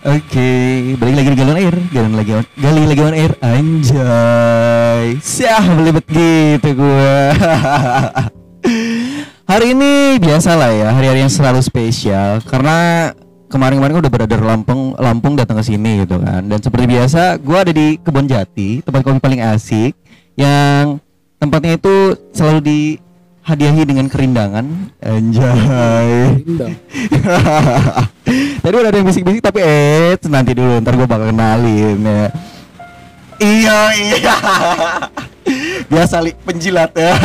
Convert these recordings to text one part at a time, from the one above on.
Oke, balik lagi di galon air, galon lagi on, gali lagi on air, anjay, siah belibet gitu gua. hari ini biasa lah ya, hari-hari yang selalu spesial karena kemarin-kemarin udah berada di Lampung, Lampung datang ke sini gitu kan. Dan seperti biasa, gua ada di Kebon Jati, tempat kopi paling asik yang tempatnya itu selalu dihadiahi dengan kerindangan, anjay. Tadi udah ada yang bisik-bisik tapi eh nanti dulu ntar gue bakal kenalin ya. Iya iya. biasa li penjilat ya.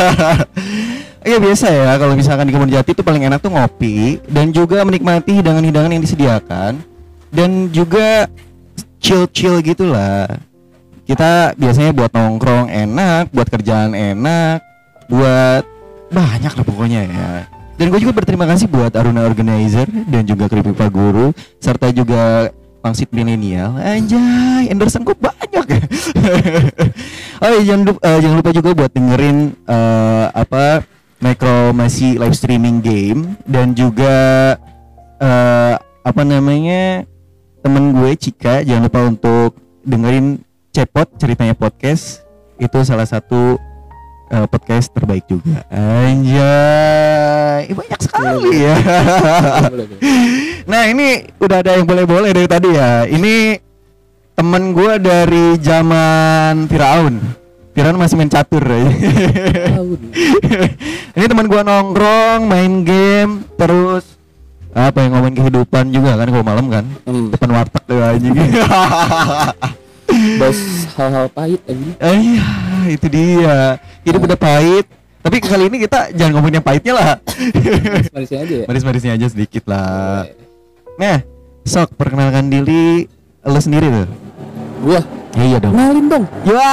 Iya biasa ya kalau misalkan di kebun jati itu paling enak tuh ngopi dan juga menikmati hidangan-hidangan yang disediakan dan juga chill-chill gitulah. Kita biasanya buat nongkrong enak, buat kerjaan enak, buat banyak lah pokoknya ya. Dan gue juga berterima kasih buat Aruna Organizer dan juga Pak Guru serta juga Pangsit Milenial. Anjay, endorsean gue banyak ya. oh iya, jangan lupa, eh, jangan lupa juga buat dengerin eh, apa Necromancy live streaming game dan juga eh, apa namanya temen gue Cika jangan lupa untuk dengerin Cepot ceritanya podcast itu salah satu eh, podcast terbaik juga. Anjay, banyak sekali ya. Nah ini udah ada yang boleh-boleh dari tadi ya. Ini temen gua dari zaman Firaun. Firaun masih main catur ya. Ini teman gua nongkrong, main game, terus apa yang ngomongin kehidupan juga kan kalau malam kan Hmm. depan warteg tuh anjing. Bahas hal-hal pahit aja. Eh, Iya, itu dia. Hidup udah pahit. Tapi kali ini kita jangan ngomongin yang pahitnya lah. Manisnya aja ya. Manis-manisnya aja sedikit lah. Nah, sok perkenalkan diri lo sendiri tuh. Gua Ya, iya dong. kenalin dong. Ya,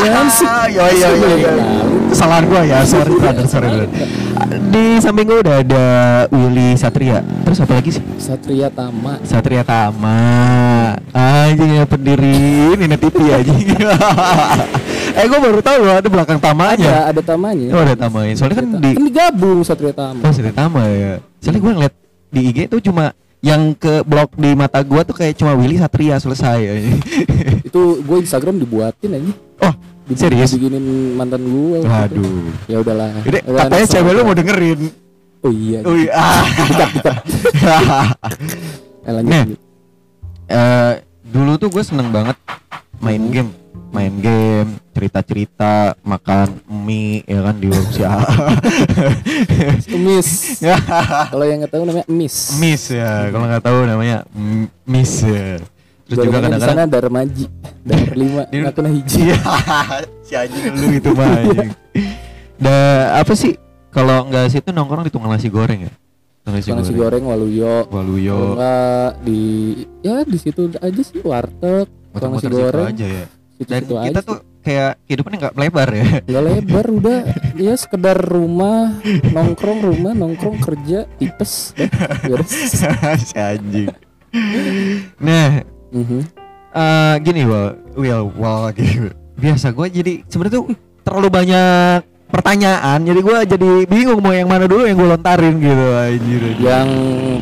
Jangan sih. Yo yo yo yo. Kesalahan gua ya, sorry brother, sorry brother. Di samping gua udah ada Willy Satria. Terus apa lagi sih? Satria Tama. Satria Tama. Anjing ya pendiri ini TV aja. eh gua baru tahu loh ada belakang tamanya. Ada ada tamanya. Oh, ada tamanya. Soalnya kan di kan digabung Satria Tama. Oh, Satria Tama ya. Soalnya gua ngeliat di IG tuh cuma yang ke blog di mata gua tuh kayak cuma Willy Satria selesai. Itu gue Instagram dibuatin aja. oh, Dibu- serius? Dibikinin mantan gue. Waduh. Ya udahlah. Jadi katanya cewek lu mau dengerin. Oh iya. Oh iya. Ah. Eh, lanjut, lanjut. Eh, dulu tuh gue seneng banget main game, main game, cerita-cerita, makan mie ya kan di warung si A. Miss. Ya. Kalau yang nggak tahu namanya Miss. Miss ya, kalau nggak tahu namanya Miss ya. Terus juga kadang-kadang sana Darmaji, Dar lima, Di- nggak kena hiji. Iya, si anjing lu itu mah anjing. Da, apa sih kalau nggak situ nongkrong di tukang nasi goreng ya? Tukang nasi, Nasi goreng. goreng Waluyo. Waluyo. enggak di ya di situ aja sih warteg, tukang nasi goreng. aja ya. Situ, Dan situ kita aja tuh kayak kehidupannya nggak lebar ya. nggak lebar udah ya sekedar rumah nongkrong rumah nongkrong kerja tipes si anjing. Nah, Mhm. eh gini Wal, Will, Wal lagi. Biasa gue jadi sebenarnya tuh terlalu banyak pertanyaan, jadi gue jadi bingung mau yang mana dulu yang gue lontarin gitu anjir. yang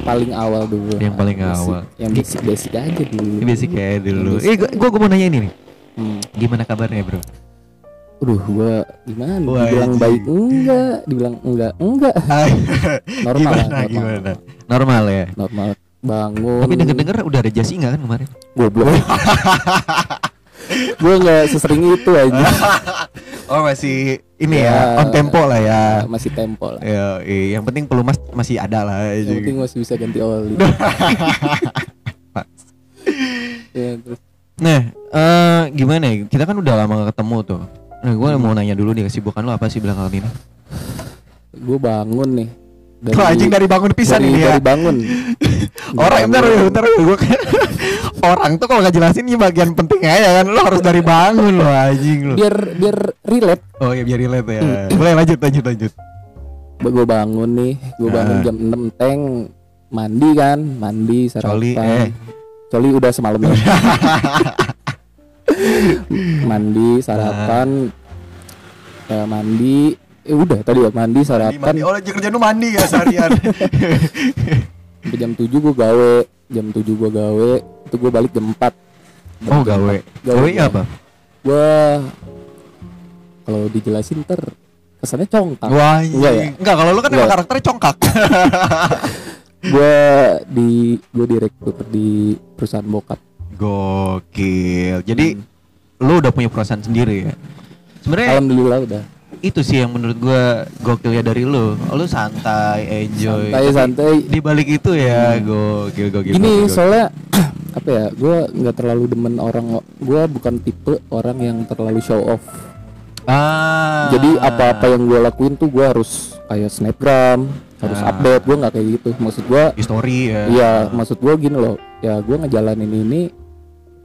paling awal dulu Yang paling Basic. awal. yang basic basic aja dulu Ini basic kayak dulu. Eh, gue gue mau nanya ini nih. Hmm. Gimana kabarnya, Bro? Aduh, gua gimana? Wah, dibilang anjing. baik enggak, dibilang enggak enggak. Normal gimana, normal. gimana? Normal ya. Normal. Bangun. Tapi denger-denger udah ada Jasi nggak kan kemarin? goblok. gua enggak sesering itu aja. Oh masih ini Ya. ya, on tempo lah ya. Masih tempo lah. Ya, yang penting pelumas masih ada lah. Yang penting masih bisa ganti oli. ya, terus Nah, eh gimana ya? Kita kan udah lama gak ketemu tuh. Nah, gue mau nanya dulu nih kesibukan lo apa sih belakangan ini? gua bangun nih. Tuh anjing dari bangun pisan dari, ini ya. dari bangun. Orang bentar, bentar, gue orang tuh kalau nggak jelasin ini bagian penting aja kan lo harus dari bangun lo anjing lo. biar biar relate. Oh ya biar relate ya. Boleh lanjut lanjut lanjut. Gue bangun nih, gue bangun Ah. jam 6 teng mandi kan, mandi sarapan. Coli, eh. Coli udah semalam ya. mandi sarapan. Eh, mandi. Eh udah tadi ya mandi sarapan. Oh kerjaan lu mandi ya seharian. sampai jam 7 gua gawe. Jam 7 gua gawe. Itu gue balik jam 4 Oh gawe. Gawe apa? gue kalau dijelasin ter kesannya congkak. Wah, Enggak ya? Enggak, kalau lu kan emang karakternya congkak. gue di gue direktur di perusahaan bokap Gokil. Jadi lu udah punya perusahaan sendiri ya. Sebenarnya alhamdulillah udah itu sih yang menurut gua gokil ya dari lu. Lu santai, enjoy. santai Tapi santai Di balik itu ya gokil gokil. gini gokil, soalnya apa ya gue nggak terlalu demen orang gue bukan tipe orang yang terlalu show off Ah. jadi apa-apa yang gue lakuin tuh gue harus kayak snapgram harus Ah. update gue nggak kayak gitu maksud gue history ya. iya maksud gue gini loh ya gue ngejalanin ini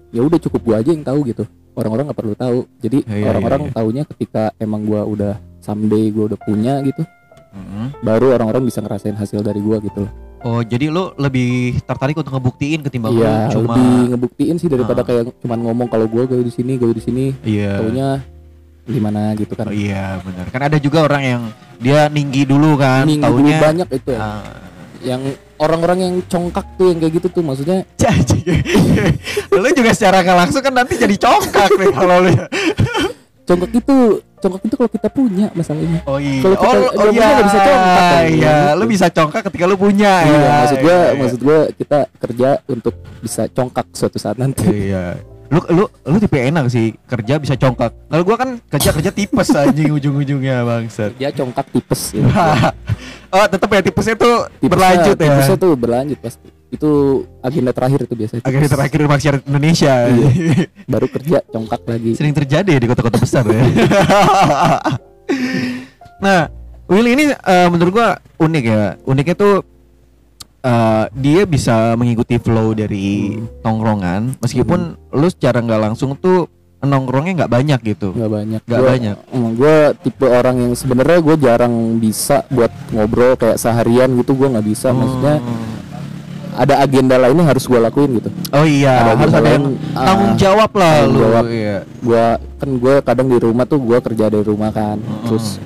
ya udah cukup gue aja yang tahu gitu orang-orang nggak perlu tahu jadi Iya, orang-orang iya, iya. taunya ketika emang gue udah someday gue udah punya gitu Mm-mm. baru orang-orang bisa ngerasain hasil dari gue gitu loh Oh, jadi lu lebih tertarik untuk ngebuktiin ketimbang iya cuma lebih ngebuktiin sih daripada Ah. kayak cuman ngomong kalau gue gawe di sini gawe di sini Iya. taunya gimana gitu Oh, kan iya, benar. Kan ada juga orang yang dia ninggi dulu kan, dulu taunya banyak itu ya. Ah. yang orang-orang yang congkak tuh yang kayak gitu tuh maksudnya lu juga secara nggak langsung kan nanti jadi congkak nih kalau lu. congkak itu congkak itu kalau kita punya masalahnya Oh iya. Kalau kita oh, oh iya. bisa congkak kan, Iya, gitu. lu bisa congkak ketika lu punya iya ya. maksud gua Iya, iya. maksud gua kita kerja untuk bisa congkak suatu saat nanti Iya. Lu lu lu tipe enak sih kerja bisa congkak. Kalau gua kan kerja kerja tipes anjing ujung-ujungnya bangsat. dia congkak tipes ya. oh, tetap ya tipesnya tuh Tipesnya- berlanjut ya. tipesnya tuh berlanjut pasti itu agenda terakhir itu biasanya tipes. terakhir masyarakat Indonesia. Iya. baru kerja congkak lagi Sering terjadi ya di kota-kota besar ya. nah, Will ini eh, menurut gua unik ya. Uniknya tuh eh, dia bisa mengikuti flow dari Hmm. tongkrongan meskipun lu secara nggak langsung tuh nongkrongnya nggak banyak gitu. nggak banyak Nggak banyak. gua tipe orang yang sebenarnya gue jarang bisa buat ngobrol kayak seharian gitu gue nggak bisa maksudnya Hmm. ada agenda lainnya harus gue lakuin gitu Oh iya, Ada harus ada yang ah, tanggung jawab lah tanggung lu. Iya. gua kan gue kadang di rumah tuh gue kerja dari rumah kan terus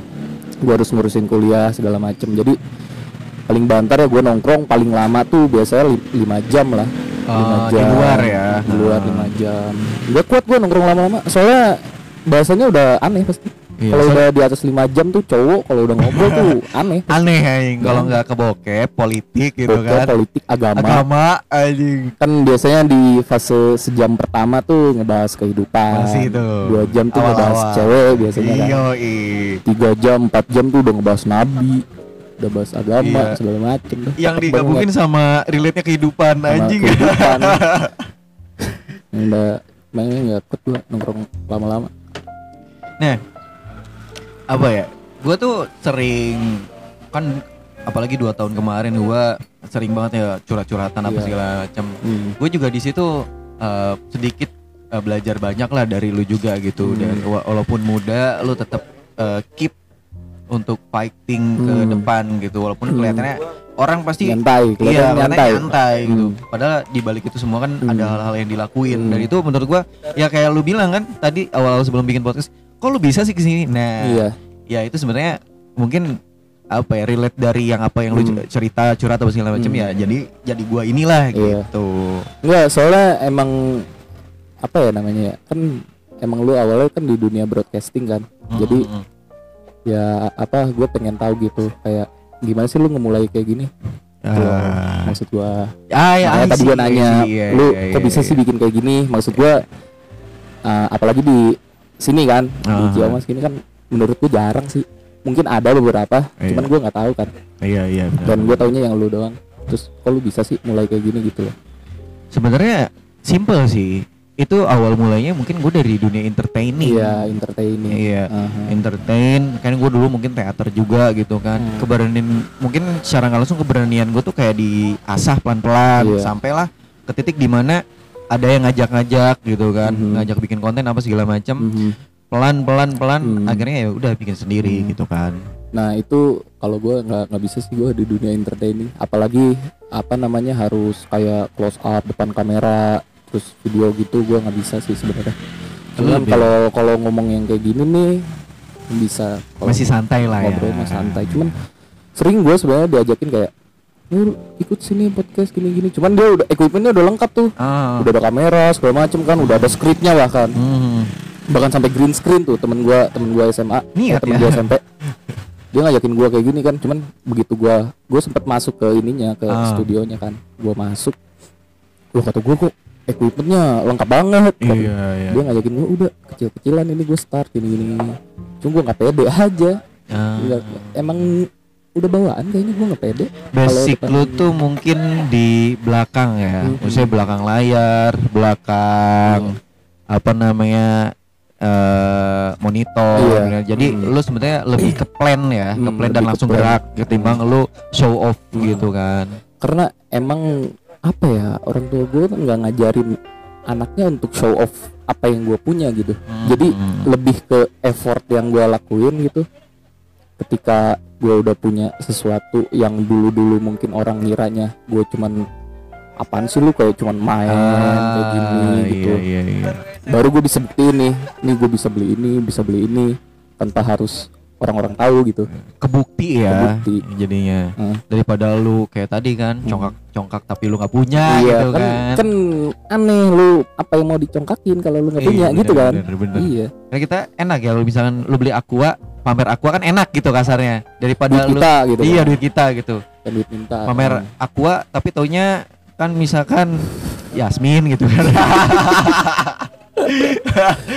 gue harus ngurusin kuliah segala macem jadi paling bantar ya gue nongkrong paling lama tuh biasanya li- lima jam lah. Oh, di luar ya. di luar lima jam. Gak kuat gue nongkrong lama-lama. Soalnya bahasanya udah aneh pasti. Iya, kalau udah di atas lima jam tuh cowok kalau udah ngobrol tuh aneh. Aneh anjing. Kalau Iya. nggak ke bokep, politik gitu Pokoknya kan. politik agama. Agama anjing. kan biasanya di fase sejam pertama tuh ngebahas kehidupan. Masih itu. dua jam tuh ngebahas Awal-awal. cewek biasanya kan. Iya, tiga jam empat jam tuh udah ngebahas nabi udah bahas agama Iya. segala macem Yang digabungin banget sama relate-nya kehidupan sama anjing. kehidupan. Udah mainnya nggak kuat gua nongkrong lama-lama Nah, apa ya? Gua tuh sering kan apalagi dua tahun kemarin gua sering banget ya curhat-curhatan apa Iya. segala macam. hmm. Gue juga di situ eh, sedikit eh, belajar banyak lah dari lu juga gitu Hmm. dan wa- walaupun muda lu tetap eh, keep untuk fighting ke Hmm. depan gitu walaupun Hmm. kelihatannya orang pasti nyantai Iya, nyantai, nyantai gitu. Hmm. Padahal di balik itu semua kan Hmm. ada hal-hal yang dilakuin. Hmm. Dan itu menurut gua ya kayak lu bilang kan tadi awal-awal sebelum bikin podcast, kok lu bisa sih ke sini? Nah, iya ya itu sebenarnya mungkin apa ya relate dari yang apa yang lu Hmm. cerita curhat apa segala macam Hmm. ya. Jadi jadi gua inilah Iya. gitu. Enggak, soalnya emang apa ya namanya ya? Kan emang lu awalnya kan di dunia broadcasting kan. Jadi Mm-mm. Ya apa gue pengen tahu gitu kayak gimana sih lu ngemulai kayak gini? Ah. Maksud gua Ah, ya, makanya tadi gua nanya, see. Iya, lu iya, kok iya, bisa iya. sih bikin kayak gini? Maksud gua uh, apalagi di sini kan, di Ah. Ciamas gini kan menurut gua jarang sih. Mungkin ada beberapa, Iya. cuman gua nggak tahu kan. Iya, iya benar. Dan gua taunya yang lu doang. Terus kok lu bisa sih mulai kayak gini gitu loh. Sebenarnya simple sih. Itu awal mulainya mungkin gue dari dunia entertaining. Iya, entertaining. Iya. Aha. entertain kan gue dulu mungkin teater juga gitu kan Hmm. keberanian mungkin secara nggak langsung keberanian gue tuh kayak diasah pelan-pelan Iya. sampailah ke titik di mana ada yang ngajak-ngajak gitu kan Mhm. ngajak bikin konten apa segala macam Mhm. pelan-pelan pelan Hmm. akhirnya ya udah bikin sendiri Hmm. gitu kan Nah itu kalau gue nggak nggak bisa sih gue di dunia entertaining, apalagi apa namanya harus kayak close up depan kamera, terus video gitu gue nggak bisa sih sebenarnya. Cuman Lebih. kalau kalau ngomong yang kayak gini nih bisa. Masih santai lah ya ngobrol mah santai. Cuman sering gue sebenarnya diajakin kayak lu ikut sini podcast gini-gini cuman dia udah equipmentnya udah lengkap tuh Ah. udah ada kamera segala macem kan udah ada skripnya bahkan Hmm. bahkan sampai green screen tuh temen gua temen gua SMA Niat eh, temen ya. gua SMP dia ngajakin gua kayak gini kan cuman begitu gua gua sempet masuk ke ininya ke Ah. studionya kan gua masuk gua kata gua kok equipmentnya lengkap banget Iya, iya. dia ngajakin gua udah kecil-kecilan ini gua start gini gini cuma gua nggak pede aja Ah. Nggak- emang udah bawaan kayaknya gua nggak pede Basic lu tuh mungkin di belakang ya, Mhm. maksudnya belakang layar, belakang apa namanya eh monitor. Iya. gitu. Jadi Mhm. lu sebenarnya lebih ke plan ya, ke Hmm, plan dan langsung plan. gerak ketimbang lu show off Hmm. gitu kan. karena emang apa ya orang tua gue kan nggak ngajarin anaknya untuk show off apa yang gue punya gitu Jadi, Hmm. lebih ke effort yang gue lakuin gitu ketika gue udah punya sesuatu yang dulu dulu mungkin orang ngiranya gue cuman apaan sih lu kayak cuman main kayak gini Ah, gitu Iya, iya, iya. baru gue bisa buktiin nih nih gue bisa beli ini bisa beli ini tanpa harus orang-orang tahu gitu Kebukti ya Kebukti. jadinya. Hmm. Daripada lu kayak tadi kan Hmm. congkak-congkak tapi lu nggak punya iya gitu kan, kan. kan aneh lu apa yang mau dicongkakin kalau lu nggak Iya, punya bener, gitu kan bener, bener. iya Kan kita enak ya lu misalkan lu beli aqua, pamer aqua kan enak gitu kasarnya daripada duit lu kita gitu iya kan. duit kita gitu. Kan duit minta Pamer kan. aqua tapi taunya kan misalkan Yasmin gitu kan.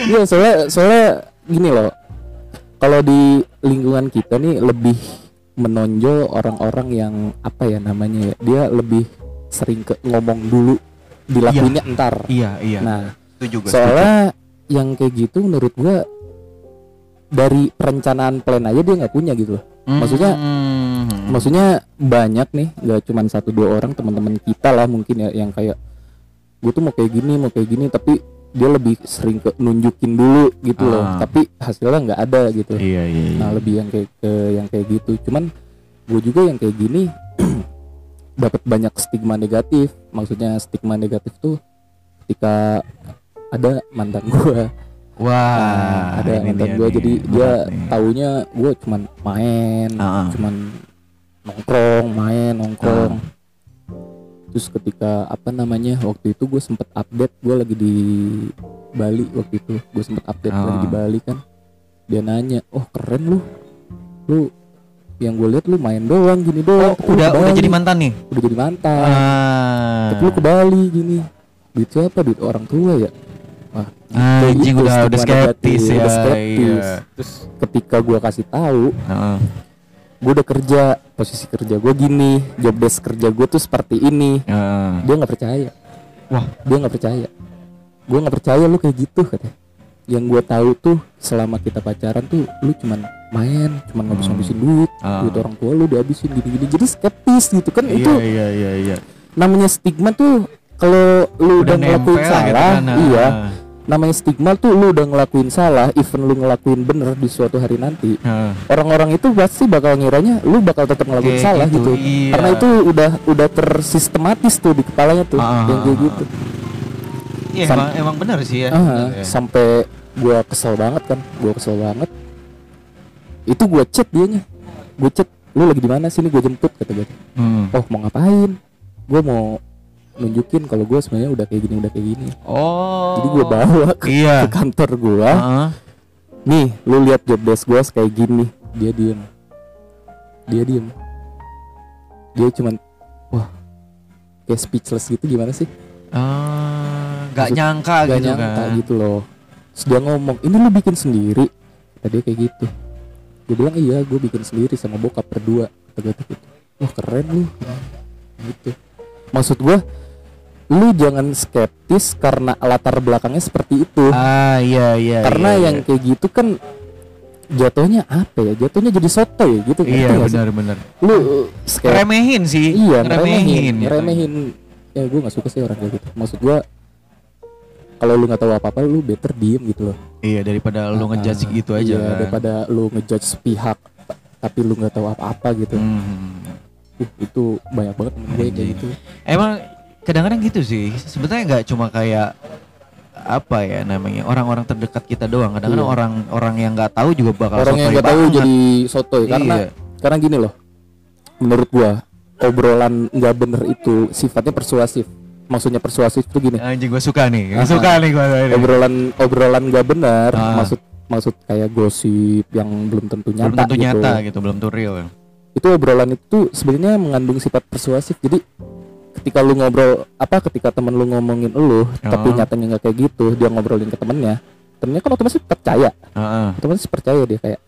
iya soalnya soalnya gini loh kalau di lingkungan kita nih lebih menonjol orang-orang yang apa ya namanya ya dia lebih sering ke ngomong dulu dilakuinnya entar iya, iya. nah itu juga. soalnya yang kayak gitu menurut gua dari perencanaan plan aja dia nggak punya gitu loh maksudnya- Hmm. maksudnya banyak nih nggak cuman satu dua orang teman-teman kita lah mungkin ya yang kayak gue tuh mau kayak gini mau kayak gini tapi dia lebih sering ke nunjukin dulu gitu loh Ah. tapi hasilnya nggak ada gitu Iya, iya, iya. nah lebih yang kayak ke yang kayak gitu cuman gue juga yang kayak gini dapat banyak stigma negatif maksudnya stigma negatif tuh ketika ada mantan gue Wah, ada ini mantan dia gue nih, jadi dia berat nih. taunya gue cuman main ah. cuman nongkrong main nongkrong Ah. Terus ketika apa namanya waktu itu gue sempet update gue lagi di Bali waktu itu gue sempet update Ah. lagi di Bali kan dia nanya oh keren lu lu yang gue lihat lu main doang gini doang lu udah udah jadi mantan nih. udah jadi mantan Ah. tapi lu ke Bali gini duit siapa duit orang tua ya Wah, Anjing gitu udah udah stigma skeptis ya. udah skeptis. iya. terus ketika gue kasih tahu Heeh. Gue udah kerja posisi kerja gue gini job desk kerja gue tuh seperti ini Heeh. dia nggak percaya Wah. dia nggak percaya gue nggak percaya lu kayak gitu katanya yang gue tahu tuh selama kita pacaran tuh lu cuman main cuman ngabis ngabisin duit Ah. duit orang tua lu dihabisin gini gini jadi skeptis gitu kan itu Iya, iya, iya, iya. namanya stigma tuh kalau lu udah, ngelakuin nempel salah gitu kan, iya ah. Namanya stigma tuh lu udah ngelakuin salah even lu ngelakuin bener di suatu hari nanti orang-orang itu pasti bakal ngiranya lu bakal tetap ngelakuin salah gitu, gitu, iya. karena itu udah udah tersistematis tuh di kepalanya tuh Ah, yang kayak ah, gitu Iya, Sam- emang, emang benar sih ya. Ah, ya. sampai gua kesel banget kan gua kesel banget itu gua chat dianya gua chat lu lagi di mana sini gua jemput kata gue Hmm. oh mau ngapain gua mau nunjukin kalau gua sebenarnya udah kayak gini udah kayak gini. Oh. jadi gua bawa ke, Iya. ke kantor gua. Heeh. nih lu lihat job desk gua kayak gini. Dia diem. Dia diem. Dia cuman wah kayak speechless gitu gimana sih? Ah, nggak Maksud- nyangka gak gitu nyangka kan. gitu loh. Terus dia ngomong ini lu bikin sendiri? Tadi kayak gitu. Gue bilang iya gue bikin sendiri sama bokap berdua. Kata gue gitu. Wah keren lu gitu maksud gue lu jangan skeptis karena latar belakangnya seperti itu Ah, iya iya. karena iya, yang iya. kayak gitu kan jatuhnya apa ya jatuhnya jadi soto ya gitu Iya, benar-benar. lu uh, skep- Remehin sih. iya remehin. ngeremehin gitu. ngeremehin ya gue nggak suka sih orang kayak gitu maksud gue kalau lu nggak tahu apa apa lu better diem gitu loh Iya, daripada lu Ah, ngejudge gitu aja. iya, kan. daripada lu ngejudge sepihak ta- tapi lu nggak tahu apa-apa gitu Hmm. Uh, itu banyak banget temen gue kayak gitu Emang kadang-kadang gitu sih. Sebenarnya nggak cuma kayak apa ya namanya orang-orang terdekat kita doang. Kadang-kadang Iya. orang-orang yang nggak tahu juga bakal orang yang nggak tahu jadi sotoy karena Iya. karena gini loh menurut gua obrolan nggak bener itu sifatnya persuasif maksudnya persuasif tuh gini Anjing gue suka nih. Aha. Suka nih gue. obrolan obrolan nggak benar Ah. maksud maksud kayak gosip yang belum tentu nyata Belum tentu gitu. nyata gitu, belum tentu real. Itu obrolan itu sebenarnya mengandung sifat persuasif jadi ketika lu ngobrol apa ketika temen lu ngomongin lu tapi Oh. nyatanya nggak kayak gitu dia ngobrolin ke temennya temennya kan otomatis percaya Heeh. otomatis percaya dia kayak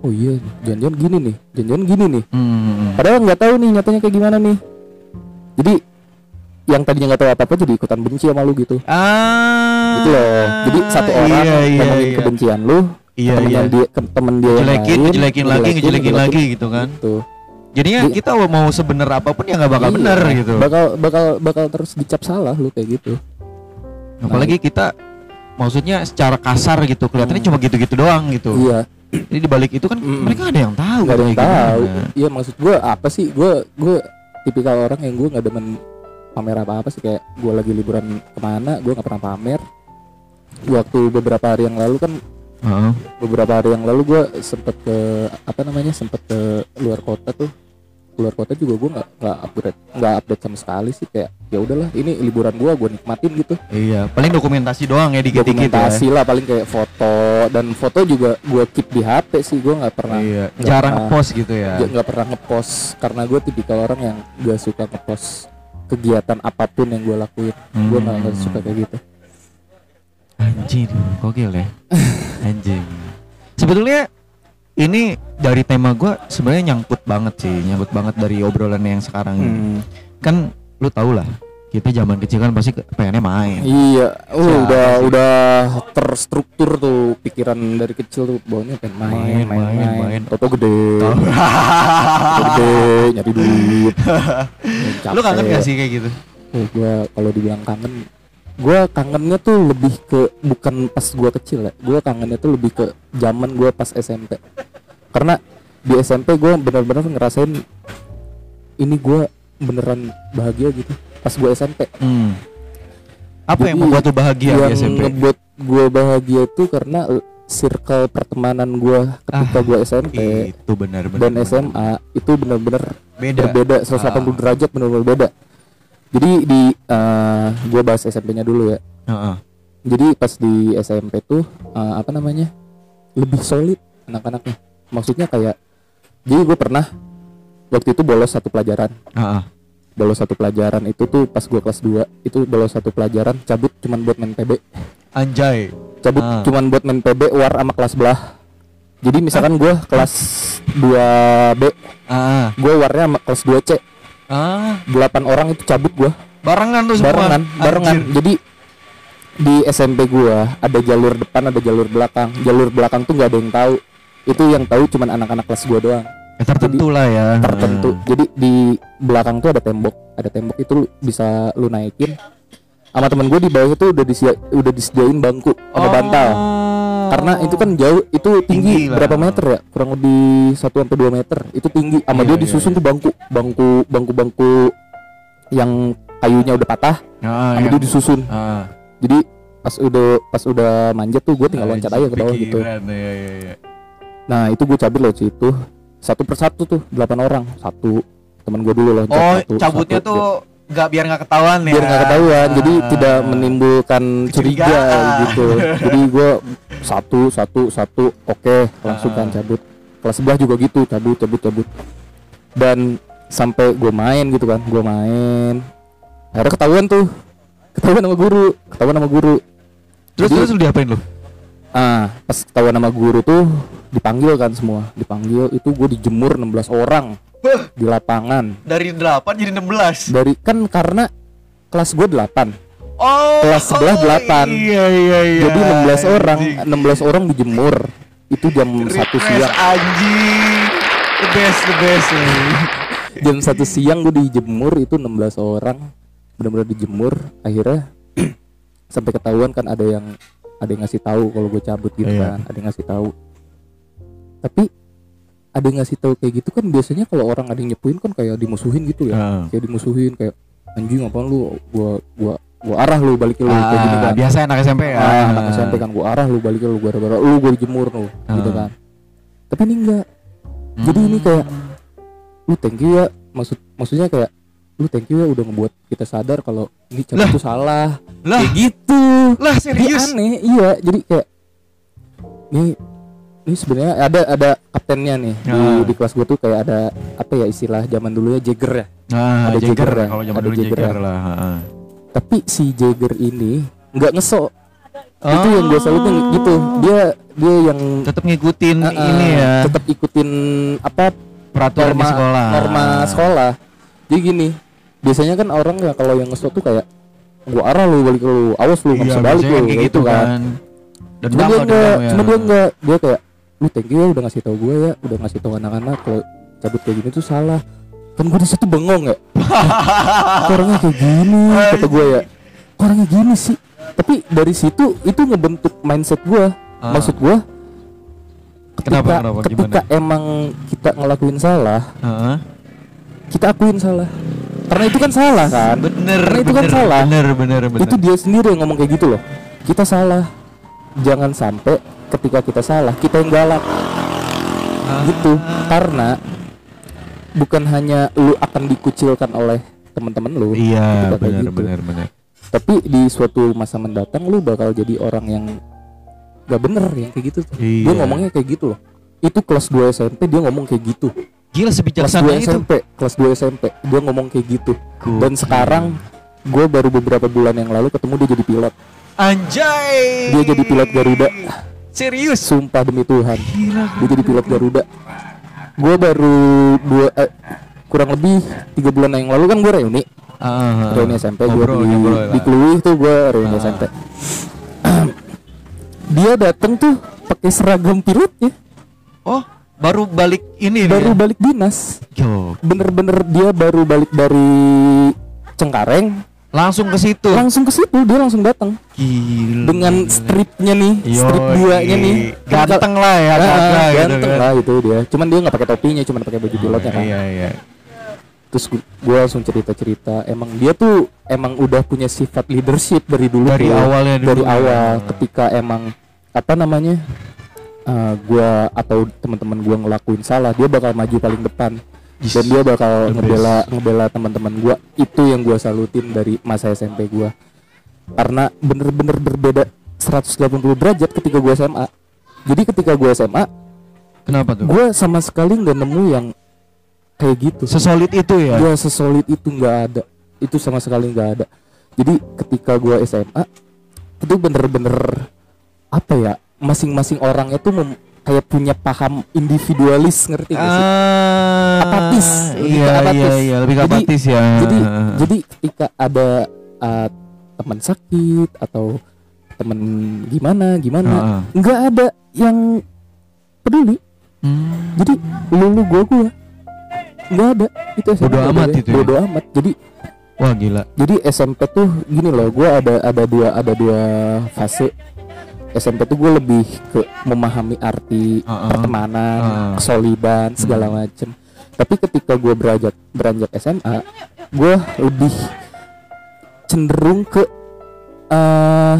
oh iya jangan-jangan gini nih jangan-jangan gini nih Hmm. padahal nggak tahu nih nyatanya kayak gimana nih jadi yang tadinya nggak tahu apa-apa jadi ikutan benci sama lu gitu Ah. gitu loh jadi satu orang iya, iya, ngomongin iya. kebencian lu Iya, temen iya. dia ke- temen dia yang Ngejelekin, lain, ngejelekin lagi, ngejelekin lagi gitu kan. gitu. Jadinya Di- kita mau sebener apa pun ya nggak bakal Iya, bener gitu. bakal bakal bakal terus dicap salah lu kayak gitu Apalagi kita maksudnya secara kasar gitu kelihatannya Hmm. cuma gitu-gitu doang gitu. iya Jadi di balik itu kan Mm. mereka ada yang tahu. ada yang tahu iya maksud gua apa sih gua gua tipikal orang yang gua nggak demen pamer apa apa sih kayak gua lagi liburan ke mana gua nggak pernah pamer waktu beberapa hari yang lalu kan Heeh. beberapa hari yang lalu gua sempet ke apa namanya sempet ke luar kota tuh keluar kota juga gua nggak nggak upgrade nggak update sama sekali sih kayak ya udahlah ini liburan gua gua nikmatin gitu Iya, paling dokumentasi doang ya dikit-dikit ya. dokumentasi lah paling kayak foto dan foto juga gua keep di HP sih gua nggak pernah Iya, nggak jarang ngepost gitu ya. nggak pernah ngepost karena gue tipikal orang yang gak suka ngepost kegiatan apa pun yang gue lakuin gue nggak nggak suka kayak gitu Anjing, gokil ya. Anjing. Sebetulnya ini dari tema gua sebenarnya nyangkut banget sih, nyangkut banget dari obrolan yang sekarang. ini. Hmm. Kan lu tau lah, kita zaman kecil kan pasti pengennya main. iya oh, Siapa udah sih? udah terstruktur tuh pikiran dari kecil tuh bawahnya pengen main Main, main main, main, main. Toto gede Toto gede nyari duit lu kangen gak sih kayak gitu? oh, gue kalau dibilang kangen gue kangennya tuh lebih ke bukan pas gue kecil ya gue kangennya tuh lebih ke zaman gue pas SMP karena di SMP gue benar-benar ngerasain ini gue beneran bahagia gitu pas gue SMP Hmm. Apa yang Jadi, membuat lu bahagia yang di SMP? ngebuat gue bahagia itu karena circle pertemanan gue ketika Ah, gue SMP Itu benar-benar. dan SMA itu benar-benar beda. berbeda 180 Ah. derajat benar-benar beda jadi di eh gue bahas SMP-nya dulu ya Heeh. jadi pas di SMP tuh eh, apa namanya lebih solid anak-anaknya maksudnya kayak jadi gue pernah waktu itu bolos satu pelajaran Heeh. bolos satu pelajaran itu tuh pas gue kelas 2 itu bolos satu pelajaran cabut cuman buat main PB Anjay. cabut Ah. cuman buat main PB war sama kelas belah jadi misalkan gue kelas 2B Ah. gue warnya sama kelas 2C Ah, 8 orang itu cabut gue barengan tuh semua. barengan barengan. Anjir. jadi di SMP gua ada jalur depan ada jalur belakang. Jalur belakang tuh nggak ada yang tahu. Itu yang tahu cuman anak-anak kelas gua doang. Ya, tertentu lah ya. tertentu. Jadi di belakang tuh ada tembok. Ada tembok itu lu bisa lu naikin. Sama temen gue di bawah itu udah disia- udah disediain bangku sama bantal karena itu kan jauh itu tinggi, Oh. Tinggi lah. berapa meter ya? Kurang lebih 1 sampai 2 meter. Itu tinggi. Sama Iya, dia iya, disusun tuh bangku bangku bangku bangku yang kayunya udah patah. Ah, sama yang- dia disusun. Ah. jadi pas udah pas udah manjat tuh gue tinggal loncat aja ke bawah gitu. Pikiran, ya, ya, ya. nah itu gue cabut lewat situ. Satu persatu tuh delapan orang. Satu. Teman gue dulu loncat Oh, satu, cabutnya satu. tuh nggak biar nggak ketahuan ya. biar nggak ketahuan jadi Ah. tidak menimbulkan curiga gitu jadi gue satu satu satu oke langsung kan Ah. cabut kelas sebelah juga gitu cabut cabut cabut dan sampai gue main gitu kan gue main akhirnya ketahuan tuh ketahuan sama guru ketahuan sama guru Terus Jadi- terus lu diapain lu? Ah, pas ketahuan nama guru tuh dipanggil kan semua. Dipanggil itu gue dijemur 16 orang Beuh. di lapangan. Dari 8 jadi 16. Dari kan karena kelas gue 8. Oh. Kelas sebelah delapan. Iya iya iya. Jadi 16 orang, Anjing. 16 orang dijemur. Itu jam 1 Refresh, siang. Anjing. The best the best. Jam 1 siang gue dijemur itu 16 orang. Benar-benar dijemur. Akhirnya sampai ketahuan kan ada yang ada yang ngasih tahu kalau gue cabut gitu Iya. kan. Ada yang ngasih tahu. Tapi ada yang ngasih tahu kayak gitu kan biasanya kalau orang ada yang nyepuin kan kayak dimusuhin gitu ya. Ah. Kayak dimusuhin kayak anjing apaan lu gua gua gua arah lu balik lu kayak gini Ah, kan. biasa anak SMP ya. Ah, anak SMP kan gua arah lu balik lu gua gara-gara lu gua dijemur lu gitu Ah. kan. Tapi ini enggak. Jadi ini kayak lu thank you ya maksud maksudnya kayak lu thank you ya udah ngebuat kita sadar kalau ini cabut itu salah. Lah, kayak gitu. Lah Dia aneh iya. Jadi kayak nih ini sebenarnya ada ada kaptennya nih. Di, Ah. di kelas gue tuh kayak ada apa ya istilah zaman dulu ya Jagger ya? Nah, Ada Jagger, ya, kalau zaman ada dulu Jagger Jagger ya. lah. heeh. tapi si Jagger ini nggak ngesok. Itu yang gue salutin gitu. Dia dia yang tetap ngikutin uh, uh, ini ya. Tetap ikutin apa peraturan di norma sekolah. norma sekolah. Jadi gini biasanya kan orang ya kalau yang ngesok tuh kayak gua arah lu balik lu awas lu nggak Iya, bisa balik lu kayak gitu kan. Dan cuma dia enggak cuma dia enggak dia kayak lu thank you ya udah ngasih tau gue ya udah ngasih tau anak-anak kalau cabut kayak gini tuh salah. Kan gue di situ bengong ya. Orangnya kayak gini kata gue ya. Orangnya gini sih? Tapi dari situ itu ngebentuk mindset gue Ah. maksud gue ketika Kenapa, kenapa, ketika emang kita ngelakuin salah Heeh. kita akuin salah karena itu kan salah kan Bener, Karena itu kan bener, salah. Bener, bener, bener. itu dia sendiri yang ngomong kayak gitu loh kita salah jangan sampai ketika kita salah kita yang galak Ah. gitu karena bukan hanya lu akan dikucilkan oleh teman-teman lu Iya, bener, gitu. bener, bener. tapi di suatu masa mendatang lu bakal jadi orang yang gak bener yang kayak gitu tuh Iya. dia ngomongnya kayak gitu loh itu kelas 2 SMP dia ngomong kayak gitu Gila kelas sebijaksana 2 itu. SMP kelas 2 SMP dia ngomong kayak gitu Gokil. dan sekarang gue baru beberapa bulan yang lalu ketemu dia jadi pilot Anjay. Dia jadi pilot Garuda. Serius. sumpah demi Tuhan Gila. dia jadi pilot Garuda gue baru dua eh, kurang lebih tiga bulan yang lalu kan gue reuni Ah, reuni SMP gue di, di. Kluih tuh gue reuni Ah. SMP dia dateng tuh pakai seragam pilotnya Oh, baru balik ini baru dia. balik dinas Yo, bener-bener dia baru balik dari Cengkareng langsung ke situ. langsung ke situ dia langsung datang Gila. dengan stripnya nih Yoi. strip duanya nih Ganteng lah ya, kakak gitu ganteng kan. lah itu dia cuman dia nggak pakai topinya cuman pakai baju pilotnya kan Iya, iya. terus gue langsung cerita cerita emang dia tuh emang udah punya sifat leadership dari dulu Dari awalnya dulu dari ya. awal ketika emang apa namanya uh, gua atau teman-teman gua ngelakuin salah dia bakal maju paling depan. Yes. dan dia bakal The ngebela ngebela teman-teman gua. Itu yang gua salutin dari masa SMP gua. Karena bener-bener berbeda 180 derajat ketika gua SMA jadi ketika gua SMA Kenapa tuh? gua sama sekali nggak nemu yang kayak gitu. Sesolid itu ya. gua sesolid itu nggak ada. Itu sama sekali nggak ada. Jadi ketika gua SMA itu bener-bener apa ya masing-masing orang itu mem- kayak punya paham individualis ngerti gak sih Ah, Apatis, Iya, ke apatis. iya, iya, lebih ke Jadi- apatis ya. jadi jadi ketika ada uh, teman sakit atau teman gimana gimana Heeh. nggak ada yang peduli Hmm. jadi lu lu gua gua nggak ada itu SMP Bodo nggak amat itu ya? bodo amat jadi Wah gila. jadi SMP tuh gini loh gue ada ada dua ada dua fase SMP tuh gue lebih ke memahami arti Uh-uh. pertemanan Uh. kesolidan segala macem tapi ketika gue beranjak beranjak SMA gue lebih cenderung ke eh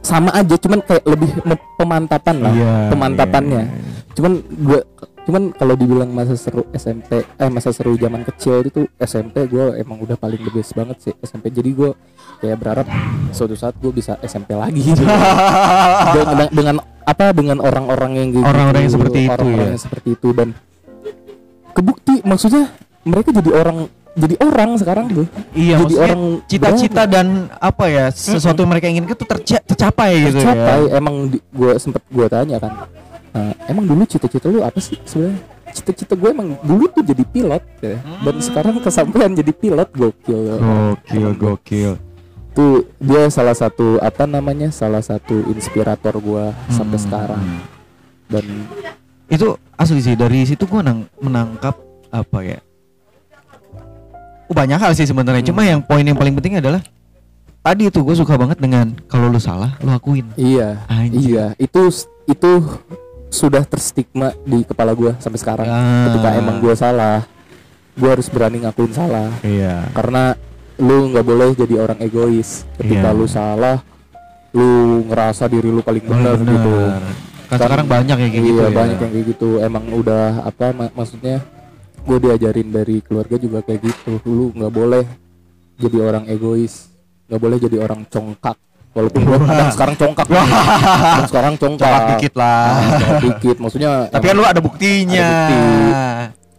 sama aja cuman kayak lebih pemantapan lah Iya, pemantapannya iya. cuman gue cuman kalau dibilang masa seru SMP eh masa seru zaman kecil itu SMP gue emang udah paling the best banget sih SMP jadi gue kayak berharap suatu saat gue bisa SMP lagi gitu. dengan, dengan apa dengan orang-orang yang gitu, Orang-orang yang seperti itu, orang-orang ya. yang seperti itu dan kebukti maksudnya mereka jadi orang jadi orang sekarang tuh Iya, jadi orang cita-cita dan apa ya sesuatu yang mereka inginkan itu terca- tercapai gitu tercapai ya. emang gue sempet gue tanya kan "Eh, emang dulu cita-cita lu apa sih sebenarnya cita-cita gue emang dulu tuh jadi pilot ya. dan sekarang kesampaian jadi pilot gokil Gokil, gokil. tuh dia salah satu apa namanya salah satu inspirator gue sampai Hmm. sekarang dan Itu asli sih dari situ gua nang- menangkap apa ya? Oh, banyak hal sih sebenarnya. Cuma Hmm. yang poin yang paling penting adalah tadi itu gue suka banget dengan kalau lu salah lu akuin. iya Anjir. iya itu itu sudah terstigma di kepala gue sampai sekarang Ah. ketika emang gue salah gue harus berani ngakuin salah Iya. karena lu nggak boleh jadi orang egois ketika Iya. lu salah lu ngerasa diri lu paling benar gitu Kan sekarang banyak ya kayak iya gitu ya. banyak yang kayak gitu emang udah apa ma- maksudnya gue diajarin dari keluarga juga kayak gitu lu nggak boleh jadi orang egois nggak boleh jadi orang congkak walaupun gue kadang sekarang congkak nih. Kadang sekarang congkak Congkak dikit lah. Ah, congkak dikit maksudnya Tapi kan lu ada buktinya.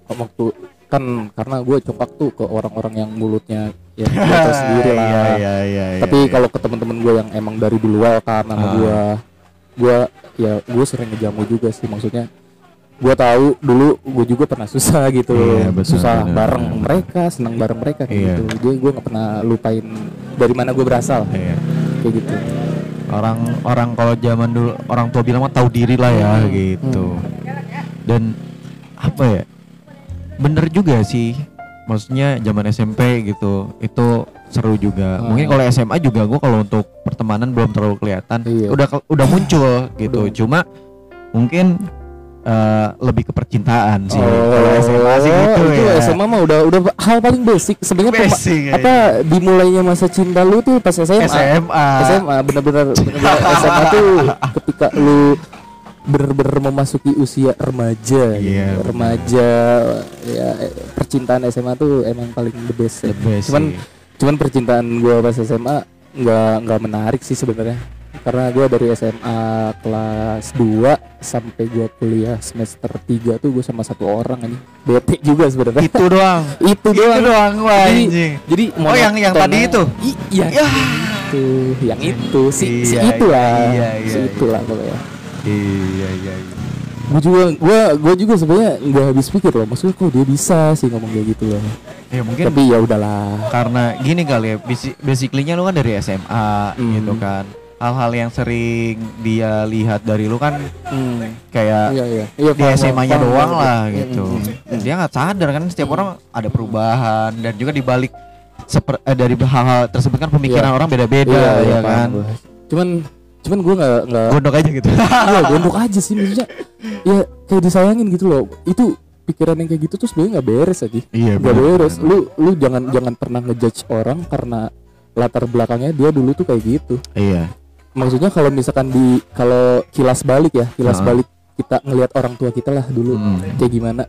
Ada waktu kan karena gue congkak tuh ke orang-orang yang mulutnya ya gue sendiri lah Iya, iya, iya, tapi iya. kalau ke teman-teman gue yang emang dari dulu welcome sama Ah. gue gue ya gue sering ngejamu juga sih maksudnya gue tahu dulu gue juga pernah susah gitu Iya, betul, susah betul, bareng betul. mereka senang bareng mereka Iya. gitu jadi gue nggak pernah lupain dari mana gue berasal Iya. Kayak gitu orang orang kalau zaman dulu orang tua bilang mah tahu diri lah ya Hmm. gitu dan apa ya bener juga sih maksudnya zaman SMP gitu itu seru juga Hmm. mungkin kalau SMA juga gua kalau untuk pertemanan belum terlalu kelihatan Iya. udah udah muncul gitu Udah. cuma mungkin eh, lebih ke percintaan sih Oh, kalau SMA sih gitu itu ya SMA mah udah udah hal paling basic sebenarnya ya. apa dimulainya masa cinta lu tuh pas SMA SMA SMA bener-bener SMA tuh ketika lu bener-bener memasuki usia remaja gitu. Iya, bener. remaja ya percintaan SMA tuh emang paling the best, ya. The best cuman sih. cuman percintaan gua pas SMA nggak nggak menarik sih sebenarnya karena gua dari SMA kelas 2 sampai gua kuliah semester 3 tuh gue sama satu orang ini bete juga sebenarnya. Itu doang. Itu itu doang. doang wah Jadi- anjing. jadi Oh, yang- yang tadi itu? Iya Ya. itu yang itu si si Iya, itu lah iya, iya, si iya. itu lah pokoknya. Iya iya iya. Gue juga gue gue juga sebenarnya nggak habis pikir loh maksudnya kok dia bisa sih ngomong kayak gitu loh. Ya mungkin tapi ya udahlah. karena gini kali ya basi- basically-nya lu kan dari SMA Hmm. gitu kan hal-hal yang sering dia lihat dari lu kan hmm. kayak iya iya. Iya di SMA-nya doang paham. lah Hmm, gitu. hmm, hmm. dia nggak sadar kan setiap orang ada perubahan dan juga dibalik seper, eh, dari hal-hal tersebut kan pemikiran Iya. orang beda-beda Iya, iya, ya paham kan? gua. cuman cuman gue nggak nggak gondok aja gitu. Iya gondok aja sih maksudnya. Ya kayak disayangin gitu loh. Itu pikiran yang kayak gitu tuh sebenarnya nggak beres aja. Iya nggak beres. lu lu jangan jangan pernah ngejudge orang karena latar belakangnya dia dulu tuh kayak gitu. Iya maksudnya kalau misalkan di kalau kilas balik ya kilas Heeh. balik kita ngelihat orang tua kita lah dulu Hmm. kayak gimana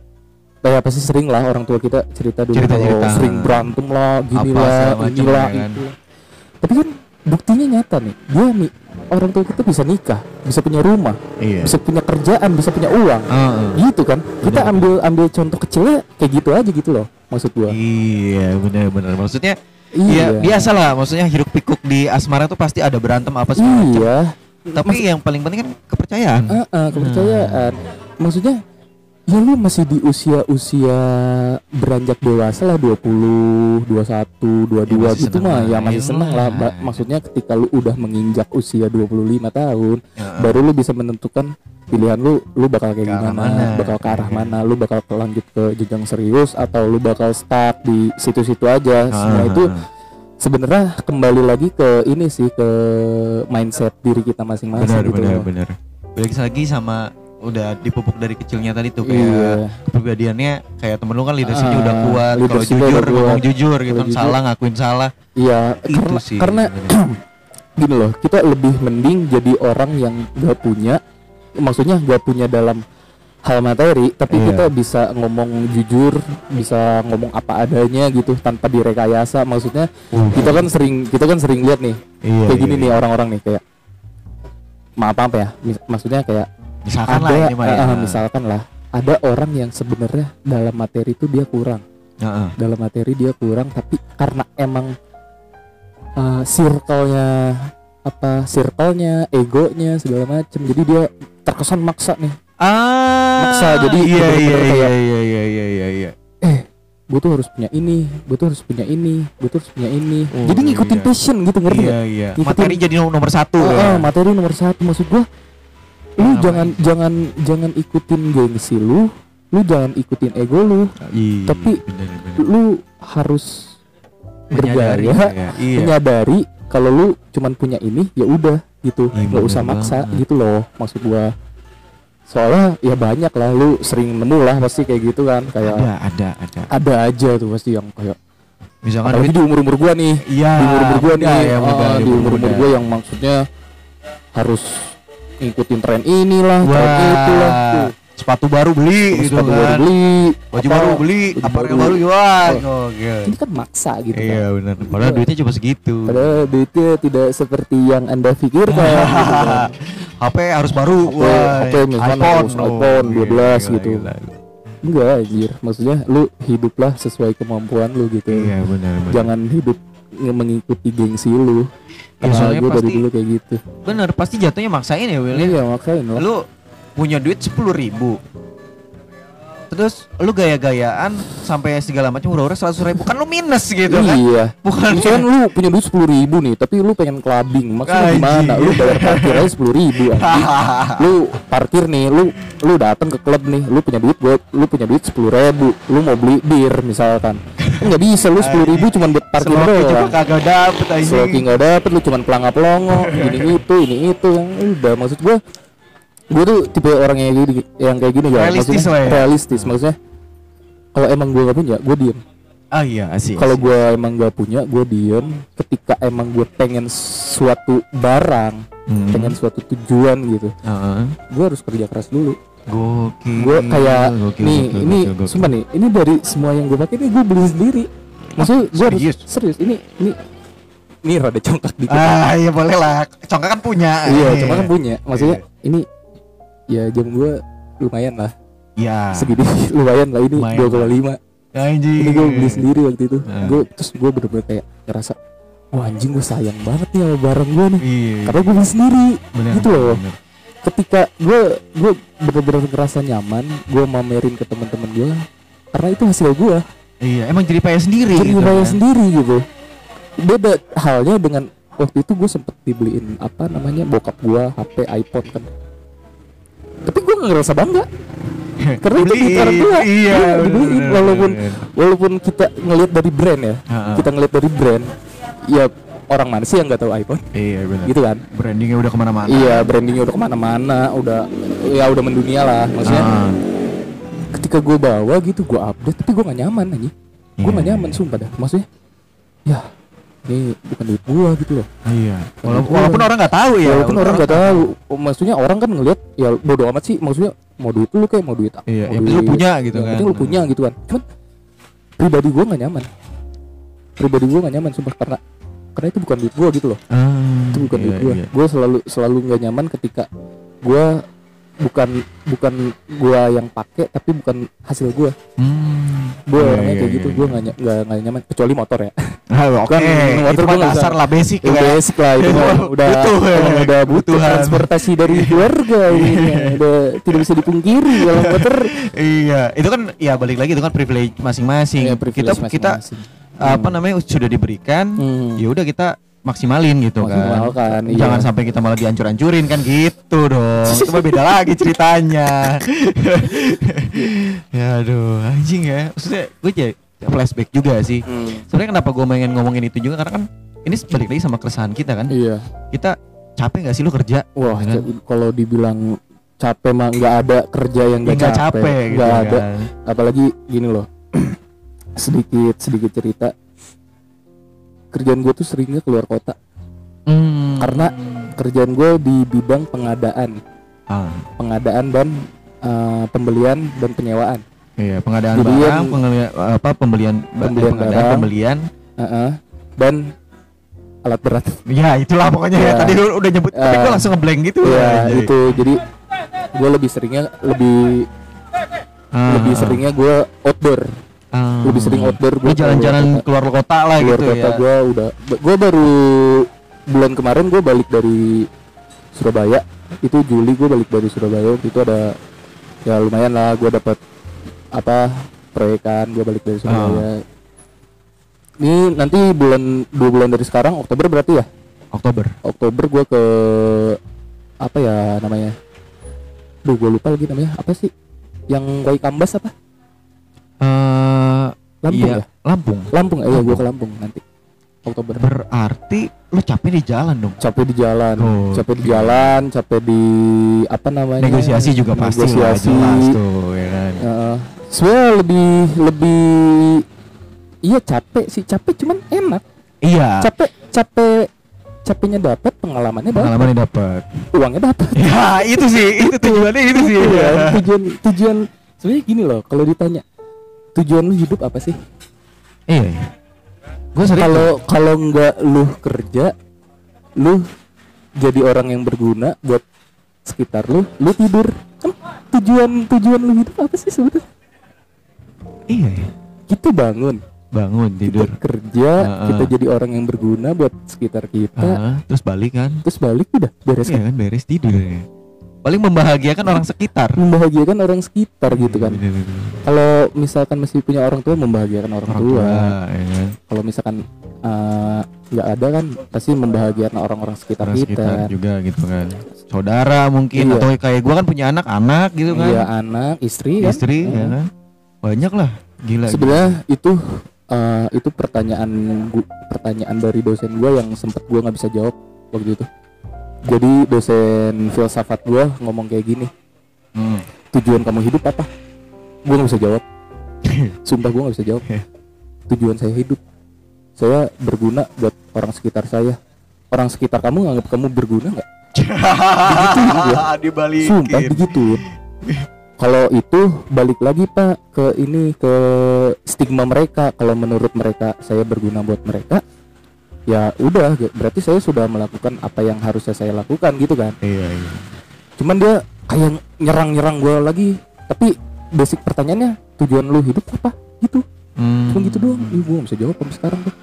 kayak pasti sering lah orang tua kita cerita dulu Cerita-cerita. kalau sering berantem lah gini Apa lah inilah ya kan. itu tapi kan buktinya nyata nih dia nih orang tua kita bisa nikah bisa punya rumah iya bisa punya kerjaan bisa punya uang Heeh. gitu kan kita ambil ambil contoh kecilnya kayak gitu aja gitu loh maksud gua iya benar-benar maksudnya Iya, biasa lah. Maksudnya hiruk pikuk di asmara tuh pasti ada berantem apa segala macam. iya Tapi yang paling penting kan kepercayaan. Ah, ah, kepercayaan. Maksudnya ya lu masih di usia-usia beranjak dewasa lah 20, 21, 22 Ya, gitu mah ya masih seneng lah. lah. Maksudnya ketika lu udah menginjak usia 25 tahun, Heeh. baru lu bisa menentukan pilihan lu lu bakal kayak Ke gimana, mana. bakal ke arah Iya. mana, lu bakal lanjut ke jenjang serius atau lu bakal stuck di situ-situ aja. Semua Ah, itu ah, sebenarnya kembali lagi ke ini sih ke mindset diri kita masing-masing benar gitu benar loh. benar. Balik lagi sama udah dipupuk dari kecilnya tadi tuh kayak Iya. kepribadiannya kayak temen lu kan leadershipnya Ah, udah kuat kalau jujur ngomong jujur gitu kan salah ngakuin salah Iya, itu karena sih karena gini loh, kita lebih mending jadi orang yang gak punya, maksudnya gak punya dalam hal materi, tapi Iya. kita bisa ngomong jujur, bisa ngomong apa adanya gitu tanpa direkayasa. Maksudnya kita kan sering kita kan sering lihat nih, iya, kayak gini iya, nih iya. orang-orang nih kayak maaf apa ya, maksudnya kayak misalkan ada lah ini mah ya. eh, misalkan lah ada orang yang sebenarnya dalam materi itu dia kurang. Heeh. dalam materi dia kurang tapi karena emang uh, circle-nya apa circle-nya egonya segala macem jadi dia terkesan maksa nih ah Maksa, jadi iya iya iya iya iya iya iya iya gue tuh harus punya ini gue tuh harus punya ini gue tuh harus punya ini Oh, jadi ngikutin iya. passion gitu ngerti iya iya Ngikutin- materi jadi nomor, satu Ah, ya materi nomor satu maksud gue lu Kenapa? jangan jangan jangan ikutin gengsi lu lu jangan ikutin ego lu Iya, Tapi- bener, bener. lu harus Menyadari, ya, iya menyadari kalau lu cuman punya ini ya udah gitu Iya, nggak usah maksa banget. gitu loh maksud gua soalnya ya banyak lah lu sering nemu lah pasti kayak gitu kan kayak ada ada ada ada aja tuh pasti yang kayak misalkan di umur umur gua nih iya di umur umur gua nih ya, muda, ah, di di umur umur gua yang maksudnya harus ngikutin tren inilah tren Wah, itulah tuh sepatu baru beli gitu sepatu kan. baru beli Baju apa, baru beli, baju apa yang baru gimana? Oh. Oke. ini kan maksa gitu kan Iya benar. Padahal Iya. duitnya cuma segitu. padahal duitnya tidak seperti yang anda pikirkan gitu kan. HP harus baru. HP wah. HP misalkan iPhone, harus oh, iPhone gila, 12 gila, gitu. gila. enggak anjir maksudnya lu hiduplah sesuai kemampuan lu gitu Iya benar benar. jangan hidup mengikuti gengsi lu Ya, soalnya gue dari pasti- dulu kayak gitu Bener pasti jatuhnya maksain ya Will. ya? iya makanya lah. Lu punya duit sepuluh ribu. Terus lu gaya-gayaan sampai segala macam udah-udah seratus ribu. Kan lu minus gitu kan? iya. Bukan misalkan lu punya duit sepuluh ribu nih tapi lu pengen clubbing maksudnya gimana? Lu bayar parkir aja sepuluh ribu lu parkir nih lu lu datang ke klub nih lu punya duit buat lu punya duit sepuluh ribu lu mau beli bir misalkan. Kan nggak bisa lu sepuluh ribu cuma buat parkir Sloki juga doang kagak dapet aja. Nggak dapet lu cuma pelangap pelongo ini itu ini itu. Yang udah maksud gua gua tuh tipe orang yang gini yang kayak gini ya Realistis maksudnya lah ya. realistis maksudnya kalau emang gua gak punya gua diem Ah iya asik. kalau gua emang gak punya gua diem ketika emang gua pengen suatu barang Hmm. pengen suatu tujuan gitu Heeh. gua harus kerja keras dulu Gokil. gua kayak Gokil, nih gokil, ini gokil, gokil. sumpah nih ini dari semua yang gua pakai ini gua beli sendiri maksudnya gua harus serius? ini ini ini rada congkak dikit Ah iya boleh lah. Congkak kan punya. iya cuma kan punya maksudnya ini ya jam gua lumayan lah Iya. segini lumayan lah ini dua koma lima Anjing. ini gue beli sendiri waktu itu Nah. gue terus gue bener-bener kayak ngerasa wah anjing gue sayang banget nih sama barang gue nih Iya. karena gue beli sendiri Bener, gitu loh. bener. ketika gue gue bener-bener ngerasa nyaman gue mamerin ke teman-teman gue karena itu hasil gue Iya, emang jadi payah sendiri. jadi gitu bayar kan. sendiri gitu beda halnya dengan waktu itu gue sempet dibeliin apa namanya bokap gue HP iPhone kan tapi gue nggak ngerasa bangga. Karena itu orang tua Iya. Iya, dibeliin. walaupun walaupun kita ngelihat dari brand ya. Ha-ha. kita ngelihat dari brand ya orang mana sih yang nggak tahu iPhone? Iya benar. gitu kan? Brandingnya udah ke mana-mana. iya brandingnya udah ke mana-mana udah ya udah mendunia lah maksudnya. Ah, ketika gue bawa gitu gue update tapi gue gak nyaman aja gue Iya. gak nyaman sumpah dah maksudnya. Ya ini bukan duit gue gitu loh. Iya. Walaupun, walaupun orang nggak tahu ya. walaupun orang nggak tahu. Oh, maksudnya orang kan ngelihat ya bodo amat sih. Maksudnya mau duit lu kayak mau duit Iya, mau yang penting lu punya gitu yang kan. penting lu punya gitu kan. Cuman pribadi gue nggak nyaman. Pribadi gue nggak nyaman sumpah. Karena karena itu bukan duit gue gitu loh. Ah, itu bukan iya, duit gue iya. gue selalu selalu nggak nyaman ketika gue bukan bukan gue yang pakai tapi bukan hasil gue Hmm. gue Iya, orangnya iya, kayak iya, gitu gue nggak ny- nggak nyaman kecuali motor ya Oke, Kan, motor itu gua dasar lah basic Ya, lah. basic lah itu mah udah Butuh, ya. udah butuh transportasi dari keluarga ini udah tidak bisa dipungkiri kalau motor Iya, itu kan ya balik lagi itu kan privilege masing-masing. kita kita apa namanya sudah diberikan, Hmm. ya udah kita maksimalin gitu kan. Maksimalkan, iya. Jangan sampai kita malah dihancur-hancurin kan gitu dong. Itu mah beda lagi ceritanya. ya aduh, anjing ya. Maksudnya gue jadi flashback juga sih. Hmm. Sebenarnya kenapa gue pengen ngomongin itu juga karena kan ini balik lagi sama keresahan kita kan. iya Kita capek gak sih lu kerja? wah Ya kan? kalau dibilang capek mah nggak ada kerja yang Ya nggak nggak capek, capek gitu nggak ada kan. apalagi gini loh sedikit sedikit cerita kerjaan gue tuh seringnya keluar kota Hmm. Karena kerjaan gue di bidang pengadaan Ah, pengadaan dan eh, pembelian dan penyewaan iya, pengadaan Jadi barang, yang- pengelian, apa pembelian Pembelian pengadaan, barang. pembelian. Heeh. dan alat berat Ya, itulah pokoknya ya. Ya. Tadi lu udah nyebut, tapi Eh, gue langsung ngeblank gitu. ya Jadi. itu jadi gue lebih seringnya lebih Ah, lebih seringnya gue outdoor ah. lebih sering outdoor gue jalan-jalan keluar kota lah keluar gitu kota ya. gue udah. Gue baru bulan kemarin gue balik dari Surabaya. Itu Juli gue balik dari Surabaya. Itu ada ya lumayan lah gue dapat apa proyekan gue balik dari Surabaya. Ini nanti bulan dua bulan dari sekarang Oktober berarti ya? Oktober. Oktober gue ke apa ya namanya? Duh gue lupa lagi namanya. Apa sih? Yang Waikambas apa Eh, Lampung iya, ya Lampung. Lampung eh gue ke Lampung nanti Oktober Berarti lu capek di jalan dong. capek di jalan Oh, capek di jalan capek di apa namanya Negosiasi juga pasti lah negosiasi jelas tuh ya kan. Sebenarnya lebih lebih iya capek sih capek cuman enak Iya. capek capek capeknya dapat pengalamannya dapat Pengalamannya dapat. uangnya dapat Ya, itu sih, itu tujuannya itu sih. Iya, tujuan tujuan sebenarnya gini loh kalau ditanya tujuan lu hidup apa sih Iya. iya. Gue sering kalau kalau nggak lu kerja lu jadi orang yang berguna buat sekitar lu lu tidur kan tujuan tujuan lu hidup apa sih sebetulnya Iya, iya. kita bangun Bangun tidur. kita kerja Heeh. kita jadi orang yang berguna buat sekitar kita Heeh, terus balik kan. terus balik udah beres Iya kan beres tidur ya. Paling membahagiakan orang sekitar. membahagiakan orang sekitar gitu kan Bener, bener. kalau misalkan masih punya orang tua membahagiakan orang, Orang tua, tua, ya kalau misalkan eh, nggak ada kan pasti membahagiakan orang-orang sekitar Orang kita sekitar juga gitu kan. Saudara mungkin Iya. atau kayak gua kan punya anak-anak gitu kan. Iya anak istri kan Istri ya kan. Banyak lah. Gila. sebenarnya itu eh, itu pertanyaan gu- pertanyaan dari dosen gua yang sempet gua nggak bisa jawab waktu itu jadi dosen filsafat gua ngomong kayak gini Hmm. tujuan kamu hidup apa? Gua nggak bisa jawab. Sumpah gua nggak bisa jawab. Tujuan saya hidup. Saya berguna buat orang sekitar saya. Orang sekitar kamu nganggap kamu berguna nggak? Dibalikin. sumpah begitu kalau itu balik lagi pak ke ini ke stigma mereka. Kalau menurut mereka saya berguna buat mereka ya udah berarti saya sudah melakukan apa yang harusnya saya lakukan gitu kan Iya, iya. cuman dia kayak nyerang-nyerang gue lagi tapi basic pertanyaannya tujuan lu hidup apa gitu Hmm. cuma gitu doang Ih, gue gak bisa jawab sampai sekarang tuh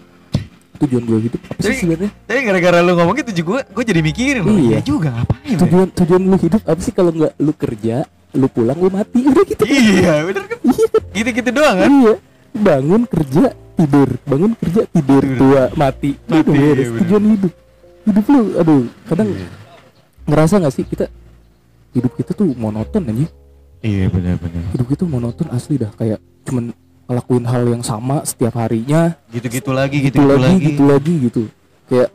tujuan gue hidup apa sih sebenarnya Tapi gara-gara lu ngomong gitu juga gue jadi mikirin loh. Iya. Iya juga ngapain? ya? tujuan tujuan lu hidup apa sih kalau nggak lu kerja lu pulang lu mati udah gitu Iya, bener kan? Gitu-gitu doang kan? Iya. Bangun kerja tidur, bangun kerja tidur, Tidur. tua mati. Mati, Itu iya, bener. Tujuan hidup. Hidup lu aduh, kadang Iya. ngerasa nggak sih kita hidup kita tuh monoton aja. Iya, benar-benar. Hidup kita monoton asli dah kayak cuman ngelakuin hal yang sama setiap harinya, Gitu-gitu lagi, gitu, gitu-gitu lagi, lagi. gitu lagi gitu. Kayak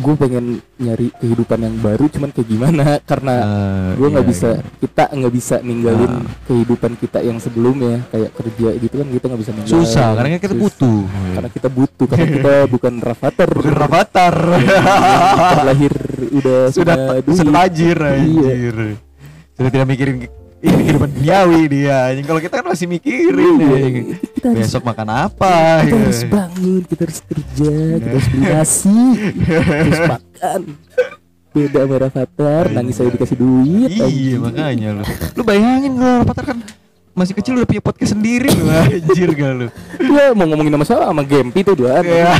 gue pengen nyari kehidupan yang baru cuman kayak gimana karena Eh, gue nggak iya, bisa iya. kita nggak bisa ninggalin Ah. kehidupan kita yang sebelumnya kayak kerja gitu kan kita nggak bisa ninggalin Susah, karena kita Susah. butuh. karena kita butuh karena kita bukan rafathar Bukan rabatar. Kita lahir udah sudah sudah tajir Iya. Sudah tidak mikirin ini kehidupan duniawi dia. Kalau kita kan masih mikirin Iya, anjing. kita harus Besok makan apa? kita gitu. harus bangun kita harus kerja kita harus beli nasi harus makan beda sama rafathar nangis saya dikasih duit Iya makanya lu. Lu bayangin kalau Rapatar kan masih kecil udah punya podcast sendiri lu anjir gak lu. ya mau ngomongin sama siapa sama Gempi tuh dua Iya.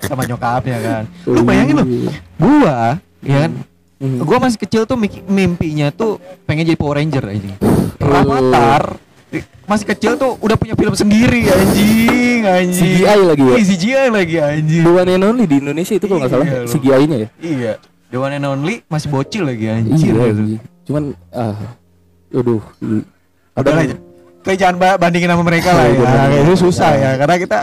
Sama nyokapnya kan. Lu bayangin lu. Iya. Gua ya kan Hmm. Gua masih kecil tuh mimpinya tuh pengen jadi Power Ranger anjing. Rapatar di- masih kecil tuh udah punya film sendiri anjing anjing. CGI lagi ya? Iya, CGI lagi anjing. The one and only di Indonesia itu kalau nggak salah Iya, lu. CGI-nya ya Iya. The one and only masih bocil lagi anjir. iya gitu. anjing. cuman ah aduh Udah lah, kayak jangan ba- bandingin sama mereka lah Iya, ya. itu susah ya karena kita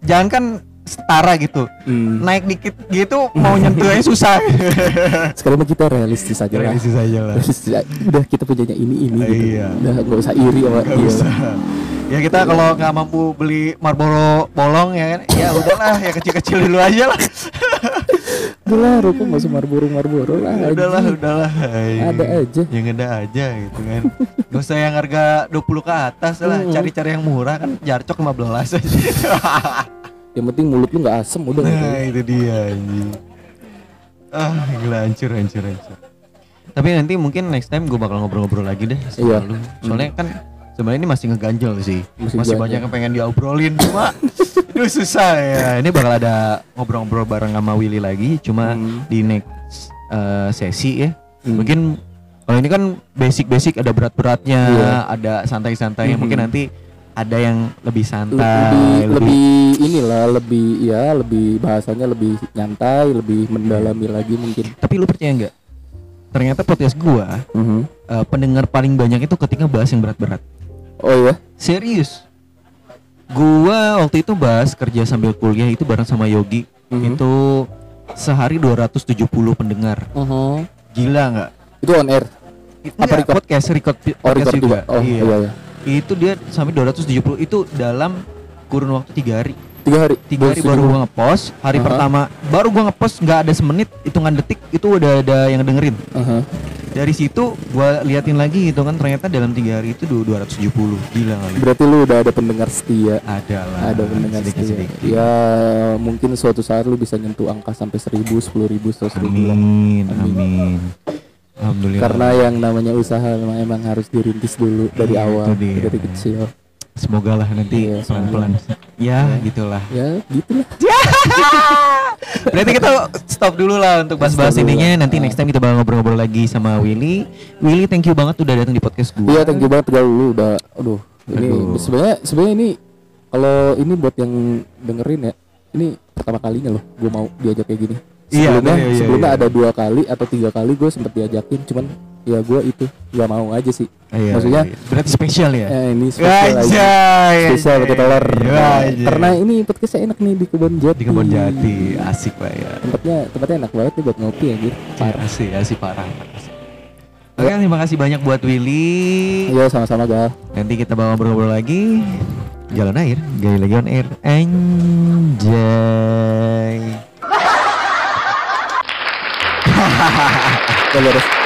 jangan kan setara gitu. Hmm. Naik dikit gitu mau nyentuh aja susah. sekarang mah kita realistis aja lah Realistis aja lah. realistis aja. udah kita punyanya ini ini gitu Iya. udah nggak usah iri sama Gak dia usah. Ya kita kalau nggak mampu beli Marlboro bolong ya kan, ya udahlah ya kecil-kecil dulu aja lah. udah lah rokok nggak usah marboro marboro lah udahlah, anjing. udahlah. Ada aja. Yang ada aja gitu kan. Gak usah yang harga 20 ke atas lah, cari-cari yang murah kan jarcok 15 aja. yang penting mulut lu nggak asem udah Nah itu dia anjing Ah gila hancur hancur hancur Tapi nanti mungkin next time gue bakal ngobrol-ngobrol lagi deh sama Iya. lu. Soalnya kan sebenarnya ini masih ngeganjel sih Masih Masih, banyak yang pengen diobrolin Cuma Itu susah ya Ini bakal ada ngobrol-ngobrol bareng sama Willy lagi Cuma Hmm. di next eh, sesi ya Hmm. Mungkin kalau ini kan basic-basic ada berat-beratnya Iya. Ada santai-santainya Mhm. Mungkin nanti ada yang lebih lebih, santai lebih inilah lebih ya lebih bahasanya lebih nyantai lebih mendalami lagi mungkin Tapi lu percaya nggak? Ternyata podcast gua Mhm. eh, pendengar paling banyak itu ketika bahas yang berat-berat. oh ya Serius. Gua waktu itu bahas kerja sambil kuliah itu bareng sama Yogi. Mhm. Itu sehari 270 pendengar. Mhm. Gila nggak? itu on air Apa record? podcast record oh podcast record juga oh iya. iya iya Itu dia sampai 270 itu dalam kurun waktu tiga hari. tiga hari? Tiga hari baru gua ngepost hari Aha. pertama baru gua ngepost nggak ada semenit hitungan detik itu udah ada yang dengerin. Aha. dari situ gua liatin lagi gitu kan ternyata dalam tiga hari itu du- 270 gila kali. Berarti lu udah ada pendengar setia? Ada lah ada pendengar sedikit setia. Sedikit ya mungkin suatu saat lu bisa nyentuh angka sampai seribu sepuluh ribu seratus ribu amin Amin. amin alhamdulillah. Karena yang namanya usaha memang, emang harus dirintis dulu dari Iya, awal dia. dari kecil. Semoga lah nanti Iya, pelan pelan ya gitulah. Ya gitulah Berarti kita stop dulu lah untuk bahas-bahas ininya. Nanti next time kita bakal ngobrol-ngobrol lagi sama Willy. Willy, thank you banget udah datang di podcast gue. iya thank you banget gal lu udah aduh ini sebenarnya sebenarnya ini kalau ini buat yang dengerin ya ini pertama kalinya loh gue mau diajak kayak gini sebelumnya iya, iya, sebelumnya iya. ada dua kali atau tiga kali gue sempet diajakin cuman ya gue itu gak mau aja sih Iya, maksudnya iya. berarti spesial ya? eh, ini spesial aja Anjay, spesial pakai telur Iya, Nah, karena ini podcastnya enak nih di kebun jati di kebun jati asik pak ya. tempatnya tempatnya enak banget nih buat ngopi ya gitu Parah sih, asik parah. asik. Oke, terima kasih banyak buat Willy. iya sama-sama gal Nanti kita bakal ngobrol-ngobrol lagi. Jalan air, gaya lagi on air. Anjay. Gal, beres.